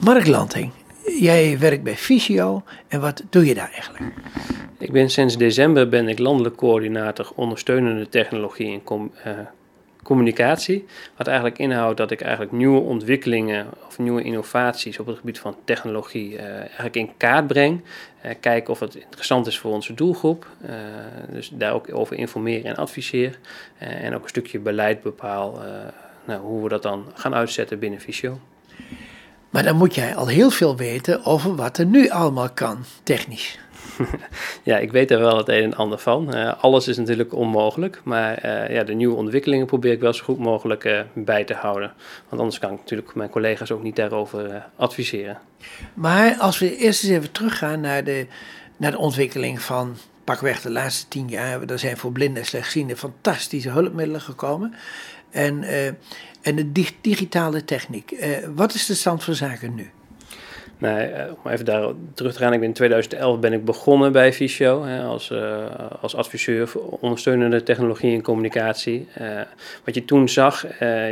Mark Lanting, jij werkt bij Visio en wat doe je daar eigenlijk? Ik ben sinds december ben ik landelijk coördinator ondersteunende technologie en uh, communicatie. Wat eigenlijk inhoudt dat ik eigenlijk nieuwe ontwikkelingen of nieuwe innovaties op het gebied van technologie uh, eigenlijk in kaart breng. Uh, kijken of het interessant is voor onze doelgroep. Dus daar ook over informeer en adviseer. en ook een stukje beleid bepaal nou, hoe we dat dan gaan uitzetten binnen Visio. Maar dan moet jij al heel veel weten over wat er nu allemaal kan, technisch. ja, ik weet er wel het een en ander van. Uh, alles is natuurlijk onmogelijk, maar uh, ja, de nieuwe ontwikkelingen probeer ik wel zo goed mogelijk uh, bij te houden. Want anders kan ik natuurlijk mijn collega's ook niet daarover adviseren. Maar als we eerst eens even teruggaan naar de, naar de ontwikkeling van pakweg de laatste tien jaar. Er zijn voor blinden en slechtzienden fantastische hulpmiddelen gekomen. En, en de digitale techniek. wat is de stand van zaken nu? Nou, om even daar terug te gaan, ik ben in 2011 ben ik begonnen bij Visio hè, als, uh, als adviseur voor ondersteunende technologie en communicatie. Uh, wat je toen zag,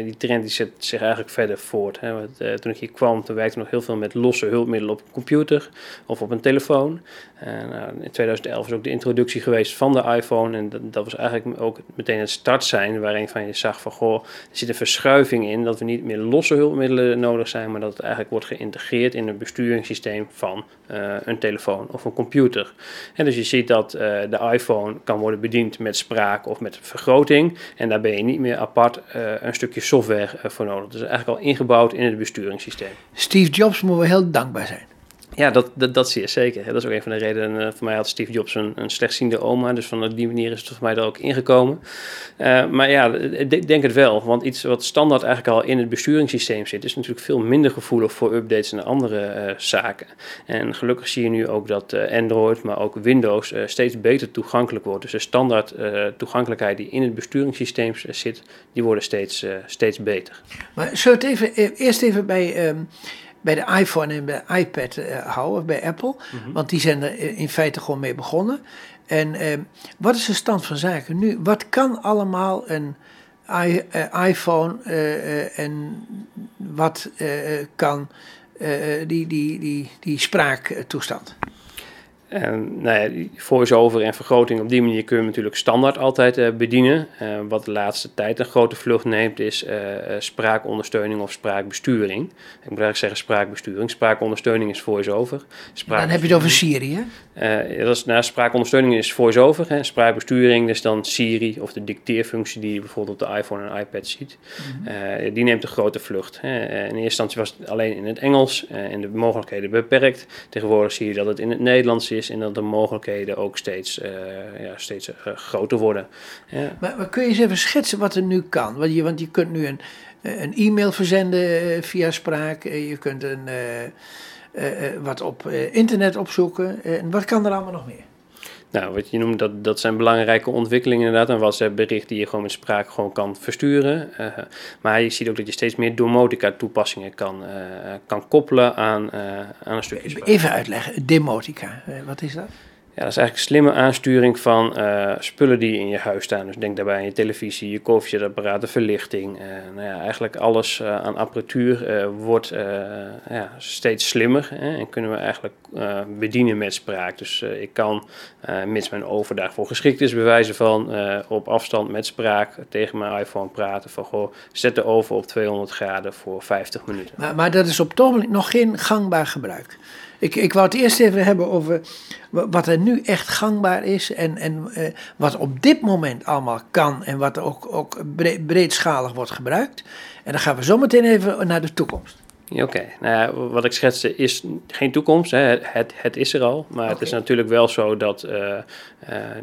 die trend die zet zich eigenlijk verder voort. Hè. Toen ik hier kwam, toen werkte nog heel veel met losse hulpmiddelen op een computer of op een telefoon. In 2011 is ook de introductie geweest van de iPhone en dat, dat was eigenlijk ook meteen het startsein waarin van je zag van goh, er zit een verschuiving in dat we niet meer losse hulpmiddelen nodig zijn, maar dat het eigenlijk wordt geïntegreerd in een bestuur besturingssysteem van uh, een telefoon of een computer. En dus je ziet dat uh, de iPhone kan worden bediend met spraak of met vergroting. En daar ben je niet meer apart uh, een stukje software voor nodig. Dus eigenlijk al ingebouwd in het besturingssysteem. Steve Jobs moeten we heel dankbaar zijn. Ja, dat, dat, dat zeer zeker. Dat is ook een van de redenen. Uh, voor mij had Steve Jobs een, een slechtziende oma. Dus van die manier is het voor mij er ook ingekomen. Uh, maar ja, ik denk het wel. Want iets wat standaard eigenlijk al in het besturingssysteem zit, is natuurlijk veel minder gevoelig voor updates en andere zaken. En gelukkig zie je nu ook dat Android, maar ook Windows steeds beter toegankelijk wordt. Dus de standaard toegankelijkheid die in het besturingssysteem zit, die worden steeds, steeds beter. Maar we het even, eerst even bij. Um bij de iPhone en bij de iPad uh, houden, bij Apple. Mhm. Want die zijn er in feite gewoon mee begonnen. En uh, wat is de stand van zaken nu? Wat kan allemaal een I, uh, iPhone en wat kan die, die, die, die spraaktoestand? En nou ja, voice-over en vergroting op die manier kun je natuurlijk standaard altijd uh, bedienen. Uh, wat de laatste tijd een grote vlucht neemt is uh, spraakondersteuning of spraakbesturing. Ik moet eigenlijk zeggen spraakbesturing. Spraakondersteuning is voice-over. Dan heb je het over Siri, hè? dat is, nou, spraakondersteuning is voice-over. Spraakbesturing is dan Siri of de dicteerfunctie die je bijvoorbeeld op de iPhone en iPad ziet. Mhm. die neemt een grote vlucht. Hè. in eerste instantie was het alleen in het Engels en de mogelijkheden beperkt. Tegenwoordig zie je dat het in het Nederlands is is en dat de mogelijkheden ook steeds, uh, ja, steeds uh, groter worden. Ja. Maar, kun je eens even schetsen wat er nu kan? Want je, want je kunt nu een, een e-mail verzenden via spraak, je kunt een, wat op internet opzoeken. en wat kan er allemaal nog meer? Nou, wat je noemt, dat, dat zijn belangrijke ontwikkelingen inderdaad. Een WhatsApp-bericht die je gewoon met spraak gewoon kan versturen. Uh, maar je ziet ook dat je steeds meer domotica-toepassingen kan, uh, kan koppelen aan, uh, aan een stukje. Even uitleggen, demotica, wat is dat? Ja, dat is eigenlijk slimme aansturing van uh, spullen die in je huis staan. Dus denk daarbij aan je televisie, je koffiezetapparaat, de verlichting. Uh, nou ja, eigenlijk alles uh, aan apparatuur wordt ja, steeds slimmer. Hè, en kunnen we eigenlijk bedienen met spraak. Dus ik kan, mits mijn oven daarvoor geschikt is, bewijzen van op afstand met spraak tegen mijn iPhone praten. Van goh, zet de oven op 200 graden voor 50 minuten. Maar, maar dat is op het nog geen gangbaar gebruik. Ik, ik wou het eerst even hebben over wat er nu echt gangbaar is en, en uh, wat op dit moment allemaal kan en wat ook, ook breedschalig wordt gebruikt. En dan gaan we zo meteen even naar de toekomst. Oké, nou ja, wat ik schetste is geen toekomst. Hè. Het, het, is er al. Maar het is natuurlijk wel zo dat, uh,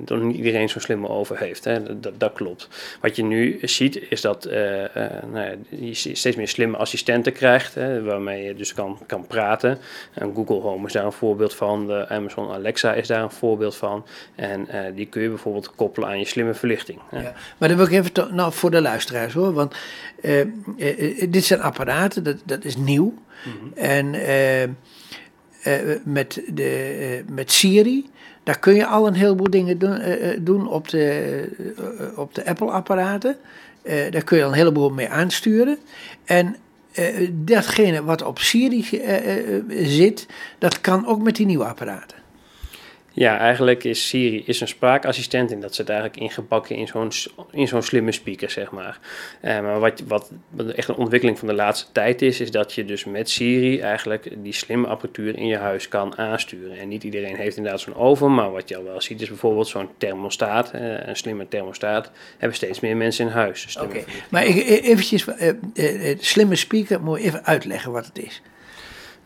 uh, niet iedereen zo'n slimme over heeft. Hè. Dat, dat, klopt. Wat je nu ziet is dat uh, nou ja, je steeds meer slimme assistenten krijgt. Hè, waarmee je dus kan, kan praten. En Google Home is daar een voorbeeld van. De Amazon Alexa is daar een voorbeeld van. En die kun je bijvoorbeeld koppelen aan je slimme verlichting. Ja, maar dan wil ik even nou, voor de luisteraars hoor. Want dit zijn apparaten, dat, dat is en uh, uh, met, de, uh, met Siri, daar kun je al een heleboel dingen doen, doen op de, op de Apple-apparaten. daar kun je al een heleboel mee aansturen. En datgene wat op Siri zit, dat kan ook met die nieuwe apparaten. Ja, eigenlijk is Siri is een spraakassistent en dat zit eigenlijk ingebakken in zo'n, in zo'n slimme speaker, zeg maar. Uh, maar wat, wat, echt een ontwikkeling van de laatste tijd is, is dat je dus met Siri eigenlijk die slimme apparatuur in je huis kan aansturen. En niet iedereen heeft inderdaad zo'n oven, maar wat je al wel ziet is bijvoorbeeld zo'n thermostaat, uh, een slimme thermostaat, hebben steeds meer mensen in huis. Oké, maar ik, e-, eventjes, uh, slimme speaker, moet je even uitleggen wat het is.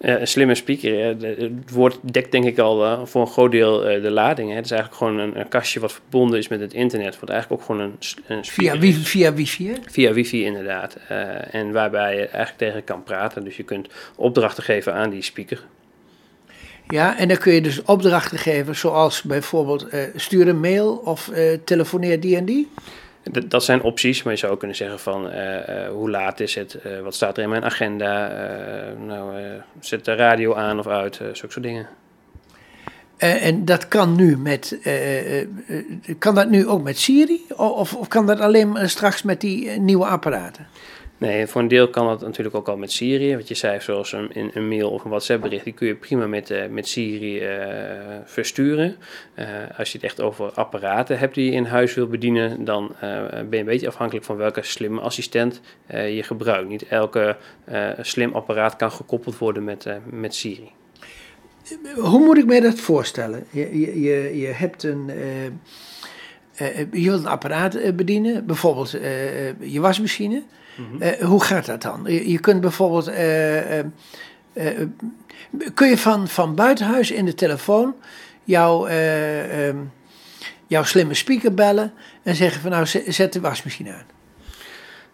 Uh, een slimme speaker, het woord dekt denk ik al uh, voor een groot deel uh, de lading. Hè. Het is eigenlijk gewoon een, kastje wat verbonden is met het internet. Wat eigenlijk ook gewoon een, een via, wifi, via wifi? Via wifi inderdaad. en waarbij je eigenlijk tegen kan praten. Dus je kunt opdrachten geven aan die speaker. Ja, en dan kun je dus opdrachten geven zoals bijvoorbeeld stuur een mail of telefoneer die en die? Dat zijn opties, maar je zou kunnen zeggen van uh, hoe laat is het, uh, wat staat er in mijn agenda, nou, zet de radio aan of uit, zulke soort dingen. en dat kan nu met, kan dat nu ook met Siri of, of kan dat alleen straks met die nieuwe apparaten? Nee, voor een deel kan dat natuurlijk ook al met Siri. Wat je zei, zoals een, een mail of een WhatsApp bericht, die kun je prima met, uh, met Siri uh, versturen. Uh, als je het echt over apparaten hebt die je in huis wil bedienen, dan ben je een beetje afhankelijk van welke slimme assistent je gebruikt. Niet elke slim apparaat kan gekoppeld worden met, met Siri. Hoe moet ik mij dat voorstellen? Je, je, je hebt een. je wilt een apparaat bedienen, bijvoorbeeld je wasmachine. Mhm. Eh, hoe gaat dat dan? Je, kunt bijvoorbeeld. Uh, kun je van, van buitenhuis in de telefoon jouw, ehm, jouw slimme speaker bellen en zeggen van nou zet de wasmachine aan?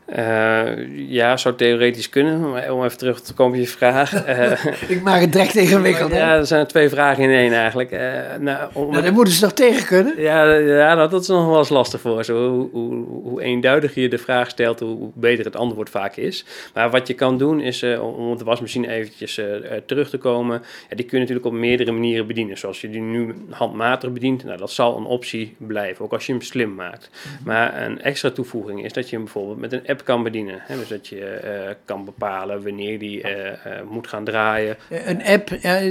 Uh, ja, zou theoretisch kunnen. Om even terug te komen op je vraag. Uh, ik maak het direct ingewikkeld. ja, er zijn twee vragen in één eigenlijk. Uh, nou, om nou, daar moeten ze toch tegen kunnen? Ja, ja nou, dat is nog wel eens lastig voor ze. Hoe, hoe, hoe, eenduidiger je de vraag stelt, hoe beter het antwoord vaak is. Maar wat je kan doen is, om op de wasmachine eventjes terug te komen. Ja, die kun je natuurlijk op meerdere manieren bedienen. Zoals je die nu handmatig bedient. Nou, dat zal een optie blijven, ook als je hem slim maakt. Mhm. Maar een extra toevoeging is dat je hem bijvoorbeeld met een app kan bedienen. Hè? Dus dat je uh, kan bepalen wanneer die uh, uh, moet gaan draaien. Een app, ja,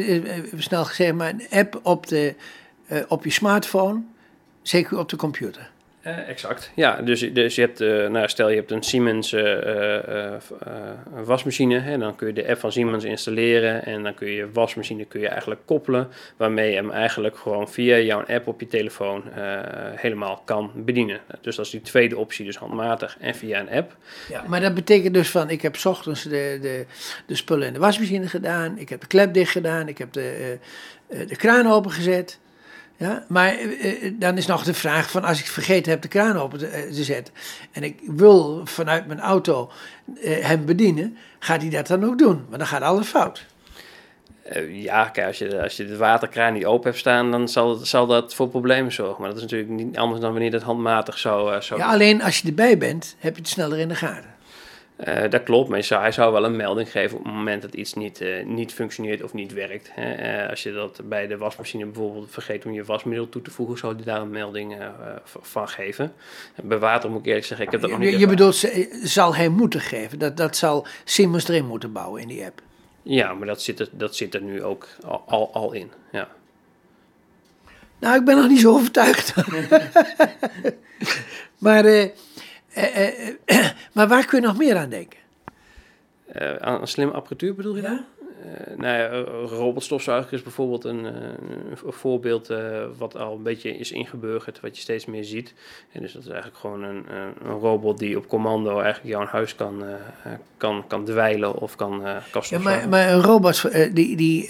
snel gezegd, maar een app op, de, op je smartphone, zeker op de computer. Uh, exact, ja. Dus, dus je hebt, uh, nou, stel je hebt een Siemens uh, wasmachine, hè, dan kun je de app van Siemens installeren en dan kun je je wasmachine kun je eigenlijk koppelen, waarmee je hem eigenlijk gewoon via jouw app op je telefoon helemaal kan bedienen. Dus dat is die tweede optie, dus handmatig en via een app. Ja, maar dat betekent dus van, ik heb ochtends de, de, de spullen in de wasmachine gedaan, ik heb de klep dicht gedaan, ik heb de, de kraan opengezet. Ja, maar uh, dan is nog de vraag van als ik vergeten heb de kraan open te, uh, zetten en ik wil vanuit mijn auto hem bedienen, gaat hij dat dan ook doen? Want dan gaat alles fout. ja, kijk, als je, als je de waterkraan niet open hebt staan, dan zal, zal dat voor problemen zorgen. Maar dat is natuurlijk niet anders dan wanneer dat handmatig zo... zo ja, alleen als je erbij bent, heb je het sneller in de gaten. Uh, dat klopt, maar hij zou wel een melding geven op het moment dat iets niet, uh, niet functioneert of niet werkt. Hè. Uh, als je dat bij de wasmachine bijvoorbeeld vergeet om je wasmiddel toe te voegen, zou hij daar een melding van geven. Bij water moet ik eerlijk zeggen, ik heb dat nog niet Je, je bedoelt, zal hij moeten geven? Dat, dat zal Siemens erin moeten bouwen in die app? Ja, maar dat zit er, dat zit er nu ook al, al, al in, ja. Nou, ik ben nog niet zo overtuigd. maar... Eh, eh, eh, maar waar kun je nog meer aan denken? aan een slimme apparatuur bedoel je ja? dan? Uh, nou ja, robotstofzuiger is bijvoorbeeld een, een voorbeeld wat al een beetje is ingeburgerd, wat je steeds meer ziet. En dus dat is eigenlijk gewoon een, een robot die op commando eigenlijk jouw huis kan, kan, kan dweilen of kan, kan ja, maar, maar een robot die, die,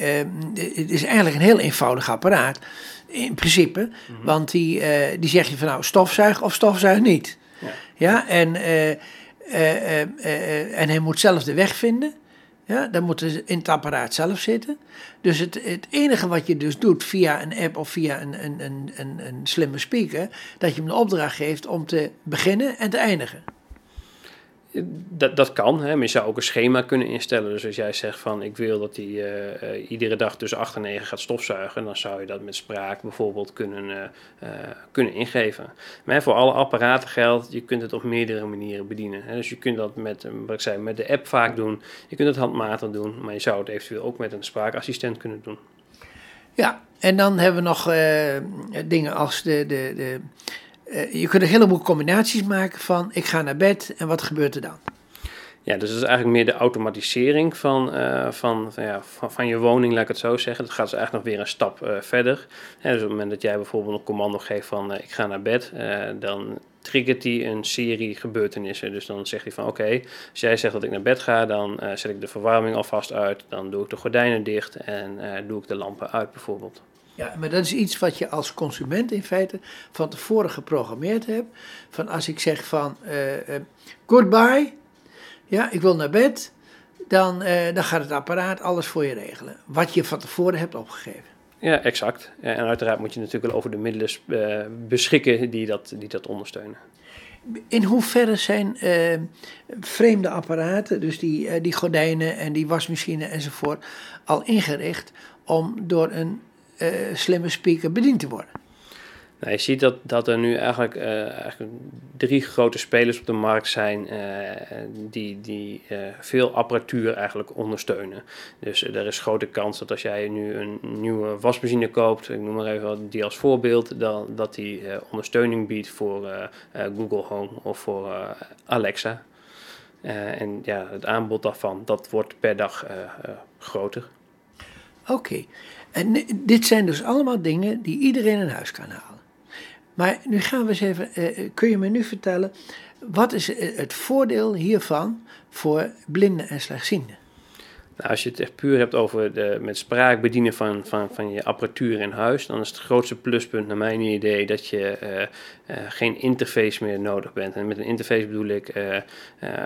is eigenlijk een heel eenvoudig apparaat in principe. Mhm. Want die, die zeg je van nou stofzuig of stofzuig niet. Ja, en, uh, uh, en hij moet zelf de weg vinden. Ja, dan moet hij in het apparaat zelf zitten. Dus het, het enige wat je dus doet via een app of via een, een, een, een, een slimme speaker, dat je hem de opdracht geeft om te beginnen en te eindigen. Dat, dat kan, hè. maar je zou ook een schema kunnen instellen. Dus als jij zegt van ik wil dat hij uh, uh, iedere dag tussen 8 en 9 gaat stofzuigen, dan zou je dat met spraak bijvoorbeeld kunnen, uh, kunnen ingeven. Maar voor alle apparaten geldt, je kunt het op meerdere manieren bedienen. Hè. Dus je kunt dat met, wat ik met de app vaak doen. Je kunt het handmatig doen, maar je zou het eventueel ook met een spraakassistent kunnen doen. Ja, en dan hebben we nog dingen als de, de, de uh, je kunt een heleboel combinaties maken van ik ga naar bed en wat gebeurt er dan? Ja, dus dat is eigenlijk meer de automatisering van, uh, van, van, ja, van, je woning, laat ik het zo zeggen. Dat gaat dus eigenlijk nog weer een stap uh, verder. dus op het moment dat jij bijvoorbeeld een commando geeft van ik ga naar bed, dan triggert hij een serie gebeurtenissen. Dus dan zegt hij van oké, als jij zegt dat ik naar bed ga, dan zet ik de verwarming alvast uit, dan doe ik de gordijnen dicht en doe ik de lampen uit bijvoorbeeld. Ja, maar dat is iets wat je als consument in feite van tevoren geprogrammeerd hebt. Van als ik zeg van uh, uh, goodbye, ja, ik wil naar bed, dan, uh, dan gaat het apparaat alles voor je regelen. Wat je van tevoren hebt opgegeven. Ja, exact. en uiteraard moet je natuurlijk over de middelen beschikken die dat, die dat ondersteunen. In hoeverre zijn vreemde apparaten, dus die, die gordijnen en die wasmachine enzovoort, al ingericht om door een uh, slimme speaker bediend te worden. Nou, je ziet dat, dat er nu eigenlijk, uh, eigenlijk drie grote spelers op de markt zijn uh, die, die veel apparatuur eigenlijk ondersteunen. Dus er is grote kans dat als jij nu een nieuwe wasmachine koopt, ik noem maar even die als voorbeeld, dan, dat die ondersteuning biedt voor Google Home of voor Alexa. en ja, het aanbod daarvan, dat wordt per dag groter. Oké. En dit zijn dus allemaal dingen die iedereen in huis kan halen. Maar nu gaan we eens even, uh, kun je me nu vertellen, wat is eh, het voordeel hiervan voor blinden en slechtzienden? Nou, als je het echt puur hebt over de, met spraak bedienen van, van, van je apparatuur in huis, dan is het grootste pluspunt naar mijn idee dat je uh, uh, geen interface meer nodig bent. En met een interface bedoel ik, uh,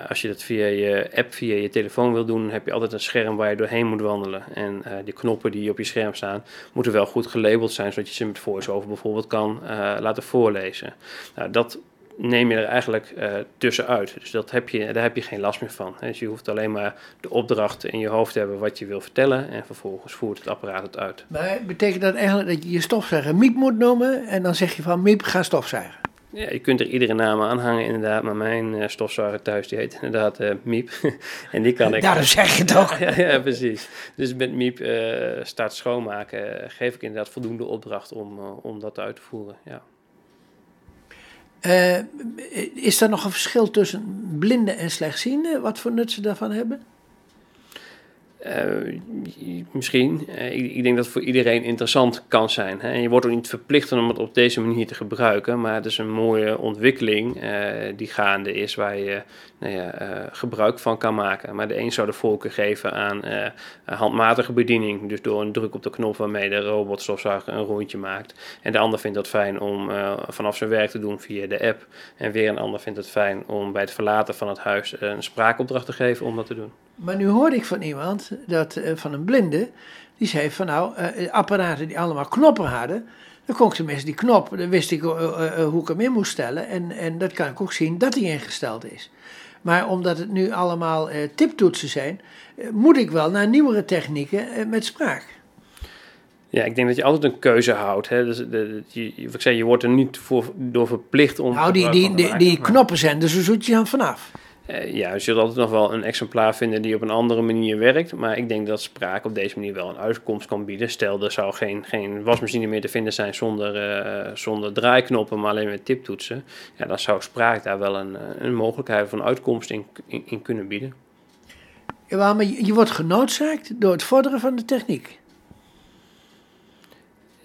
als je dat via je app, via je telefoon wil doen, heb je altijd een scherm waar je doorheen moet wandelen. En die knoppen die op je scherm staan, moeten wel goed gelabeld zijn, zodat je ze met VoiceOver bijvoorbeeld kan laten voorlezen. Nou, dat neem je er eigenlijk uh, tussenuit. Dus dat heb je, daar heb je geen last meer van. Dus je hoeft alleen maar de opdracht in je hoofd te hebben wat je wil vertellen. En vervolgens voert het apparaat het uit. Maar betekent dat eigenlijk dat je je stofzuiger Miep moet noemen? En dan zeg je van Miep, ga stofzuigen? Ja, je kunt er iedere naam aan hangen inderdaad. Maar mijn uh, stofzuiger thuis die heet inderdaad uh, Miep. en die kan ik... Daarom zeg je toch? ja, ja, precies. Dus met Miep start schoonmaken geef ik inderdaad voldoende opdracht om, om dat uit te voeren. Ja. Uh, is er nog een verschil tussen blinden en slechtzienden? Wat voor nut ze daarvan hebben? Uh, misschien. Uh, ik, ik, denk dat het voor iedereen interessant kan zijn. Hè? En je wordt ook niet verplicht om het op deze manier te gebruiken. Maar het is een mooie ontwikkeling uh, die gaande is waar je nou ja, gebruik van kan maken. Maar de een zou de voorkeur geven aan handmatige bediening. Dus door een druk op de knop waarmee de robotstofzuiger een rondje maakt. En de ander vindt het fijn om vanaf zijn werk te doen via de app. En weer een ander vindt het fijn om bij het verlaten van het huis een spraakopdracht te geven om dat te doen. Maar nu hoorde ik van iemand, dat, uh, van een blinde, die zei van nou, uh, apparaten die allemaal knoppen hadden, dan kon ik tenminste die knop, dan wist ik uh, hoe ik hem in moest stellen en, en dat kan ik ook zien dat die ingesteld is. Maar omdat het nu allemaal tiptoetsen zijn, moet ik wel naar nieuwere technieken met spraak. Ja, ik denk dat je altijd een keuze houdt. Hè? Dus de, je, ik zei, je wordt er niet voor, door verplicht om. Nou, die, die, die, die knoppen zijn, dus zo zoet je dan vanaf. Uh, ja, je zult altijd nog wel een exemplaar vinden die op een andere manier werkt. Maar ik denk dat spraak op deze manier wel een uitkomst kan bieden. Stel, er zou geen, geen wasmachine meer te vinden zijn zonder, uh, zonder draaiknoppen, maar alleen met tiptoetsen. Ja, dan zou spraak daar wel een, een mogelijkheid van uitkomst in, in, kunnen bieden. Ja, maar je wordt genoodzaakt door het vorderen van de techniek.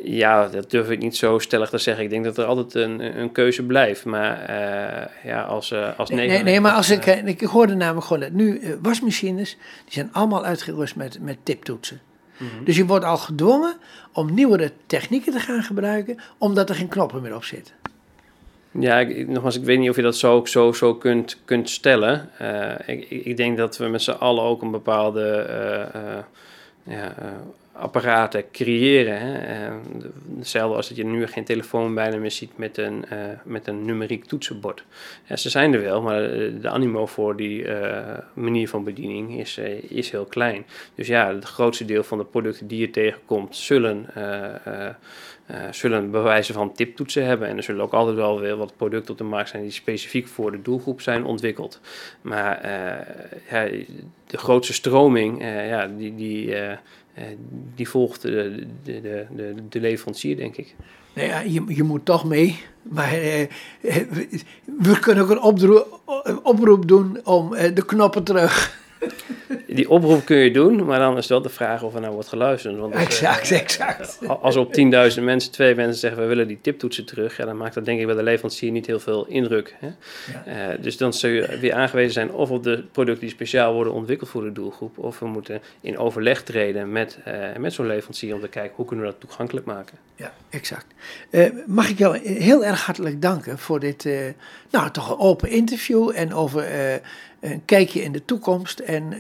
Ja, dat durf ik niet zo stellig te zeggen. Ik denk dat er altijd een, een keuze blijft. Maar uh, ja, als, uh, als nee, nee, nee, maar als ik, ik hoorde namelijk gewoon dat nu wasmachines, die zijn allemaal uitgerust met, met tiptoetsen. Mm -hmm. Dus je wordt al gedwongen om nieuwere technieken te gaan gebruiken, omdat er geen knoppen meer op zitten. Ja, ik, nogmaals, ik weet niet of je dat zo, zo, zo kunt, kunt stellen. ik, ik denk dat we met z'n allen ook een bepaalde ja, apparaten creëren. Hè. Uh, hetzelfde als dat je nu geen telefoon bijna meer ziet met een, uh, met een numeriek toetsenbord. Ja, ze zijn er wel, maar de animo voor die manier van bediening is, is heel klein. Dus ja, het grootste deel van de producten die je tegenkomt zullen zullen bewijzen van tiptoetsen hebben. En er zullen ook altijd wel weer wat producten op de markt zijn die specifiek voor de doelgroep zijn ontwikkeld. Maar ja, de grootste stroming, uh, ja, die, die, die volgt de, de, de, de, leverancier, denk ik. Nou ja, je, je moet toch mee. Maar we kunnen ook een oproep, oproep doen om de knoppen terug die oproep kun je doen, maar dan is wel de vraag of er nou wordt geluisterd. Want exact, uh, exact. Als op 10.000 mensen, twee mensen zeggen we willen die tiptoetsen terug, ja, dan maakt dat denk ik bij de leverancier niet heel veel indruk. Hè? Ja. Uh, dus dan zul je weer aangewezen zijn of op de producten die speciaal worden ontwikkeld voor de doelgroep, of we moeten in overleg treden met, uh, met zo'n leverancier om te kijken hoe kunnen we dat toegankelijk maken. Ja, exact. mag ik jou heel erg hartelijk danken voor dit, nou toch een open interview en over een kijkje in de toekomst. En uh,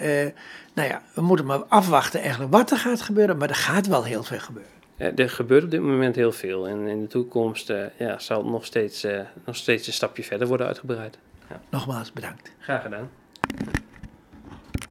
nou ja, we moeten maar afwachten eigenlijk wat er gaat gebeuren, maar er gaat wel heel veel gebeuren. Er gebeurt op dit moment heel veel en in de toekomst uh, ja, zal het nog steeds, uh, nog steeds een stapje verder worden uitgebreid. Ja. Nogmaals bedankt. Graag gedaan.